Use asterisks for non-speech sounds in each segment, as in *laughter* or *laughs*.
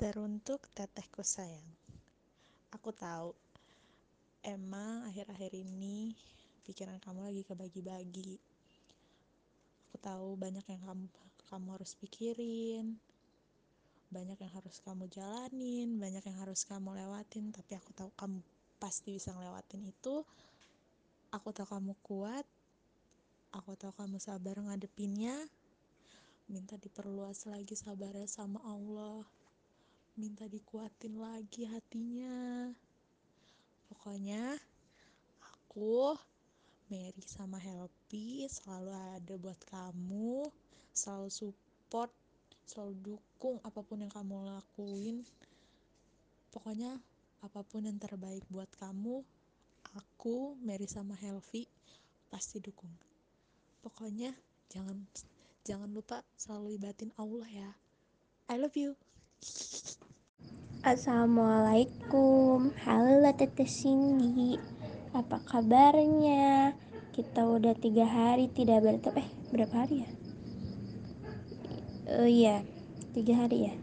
Teruntuk tetehku sayang, aku tahu emang akhir-akhir ini pikiran kamu lagi kebagi-bagi. Aku tahu banyak yang kamu, kamu harus pikirin, banyak yang harus kamu jalanin, banyak yang harus kamu lewatin. Tapi aku tahu kamu pasti bisa ngelewatin itu. Aku tahu kamu kuat, aku tahu kamu sabar ngadepinnya. Minta diperluas lagi sabarnya sama Allah minta dikuatin lagi hatinya. Pokoknya aku Mary sama Helpy selalu ada buat kamu selalu support selalu dukung apa pun yang kamu lakuin. Pokoknya apa pun yang terbaik buat kamu aku Mary sama Helvi pasti dukung. Pokoknya jangan jangan lupa selalu libatin Allah ya. I love you *laughs* Assalamualaikum. Halo Teteh Cindy. Apa kabarnya? Kita udah tiga hari tidak bertemu. Eh berapa hari ya? Oh iya Tiga hari ya?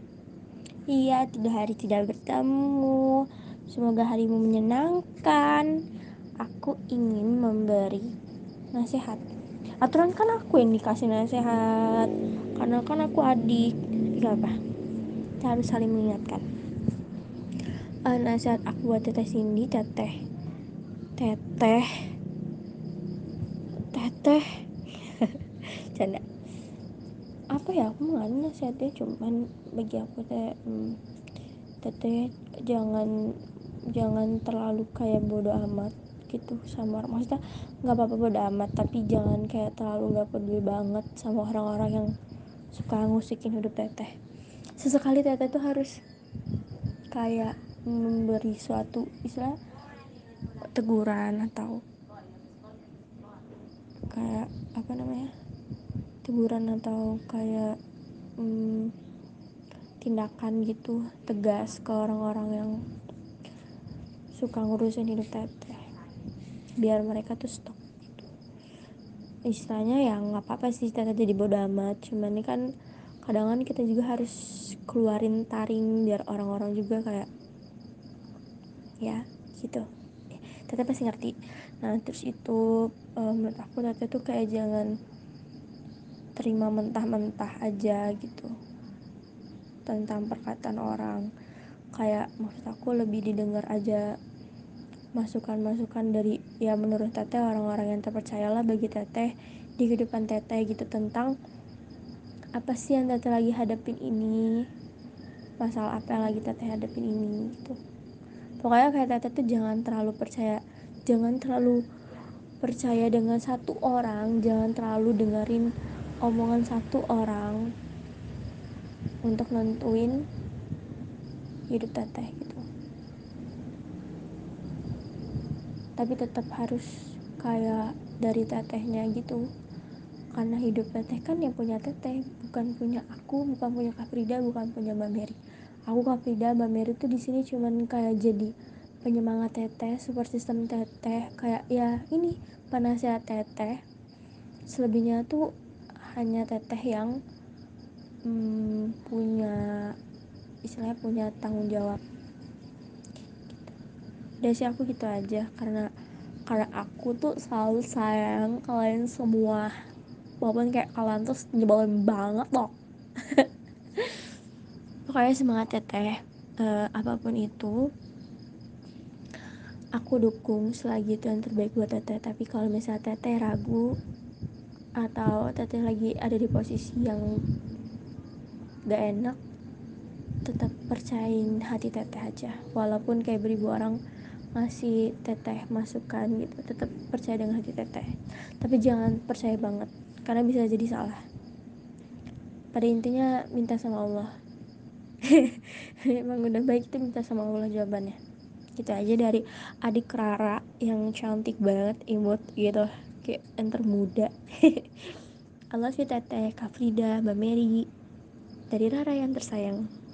Iya tiga hari tidak bertemu. Semoga harimu menyenangkan. Aku ingin memberi Nasihat. Aturan kan aku yang dikasih nasihat. Karena kan aku adik. Gak apa? Kita harus saling mengingatkan uh, nasihat aku buat teteh Cindy teteh teteh teteh. *laughs* Canda. Apa ya aku nggak nasihatnya cuman bagi aku teh hmm, teteh jangan jangan terlalu kayak bodoh amat gitu sama orang. Maksudnya nggak apa-apa bodoh amat tapi jangan kayak terlalu nggak peduli banget sama orang-orang yang suka ngusikin hidup teteh. Sesekali teteh tuh harus kayak memberi suatu istilah teguran atau kayak apa namanya teguran atau kayak hmm, tindakan gitu tegas ke orang-orang yang suka ngurusin hidup teteh biar mereka tuh stop gitu. istilahnya ya nggak apa-apa sih teteh jadi bodoh amat cuman ini kan kadang kan kita juga harus keluarin taring biar orang-orang juga kayak ya gitu. Teteh pasti ngerti. Nah terus itu uh, menurut aku teteh tuh kayak jangan terima mentah-mentah aja gitu. Tentang perkataan orang. Kayak maksud aku lebih didengar aja masukan-masukan dari ya menurut teteh orang-orang yang terpercayalah bagi teteh di kehidupan teteh gitu. Tentang apa sih yang teteh lagi hadapin ini? Masalah apa yang lagi teteh hadapin ini gitu pokoknya kayak Tete tuh jangan terlalu percaya jangan terlalu percaya dengan satu orang jangan terlalu dengerin omongan satu orang untuk nentuin hidup teteh gitu. Tapi tetap harus kayak dari tetehnya gitu. Karena hidup teteh kan yang punya teteh bukan punya aku bukan punya Kak Frida bukan punya Mbak Mary aku Kak Frida Mbak Mary tuh di sini cuman kayak jadi penyemangat teteh support system teteh. Kayak ya ini penasehat teteh. Selebihnya tuh hanya teteh yang hmm, punya istilahnya punya tanggung jawab. Dari sih aku gitu aja karena karena aku tuh selalu sayang kalian semua. Walaupun kayak kalian tuh nyebelin banget loh *laughs* pokoknya semangat ya teh uh, apa pun itu aku dukung selagi itu yang terbaik buat teteh. Tapi kalau misalnya teteh ragu atau teteh lagi ada di posisi yang gak enak tetap percayain hati teteh aja. Walaupun kayak beribu orang ngasih teteh masukan gitu tetap percaya dengan hati teteh. Tapi jangan percaya banget karena bisa jadi salah. Pada intinya minta sama Allah *laughs* emang udah baik itu minta sama Allah jawabannya. Gitu aja dari adik Rara yang cantik banget imut gitu. Kayak yang termuda. *laughs* I love teteh. Kak Frida Mbak Mary. Dari Rara yang tersayang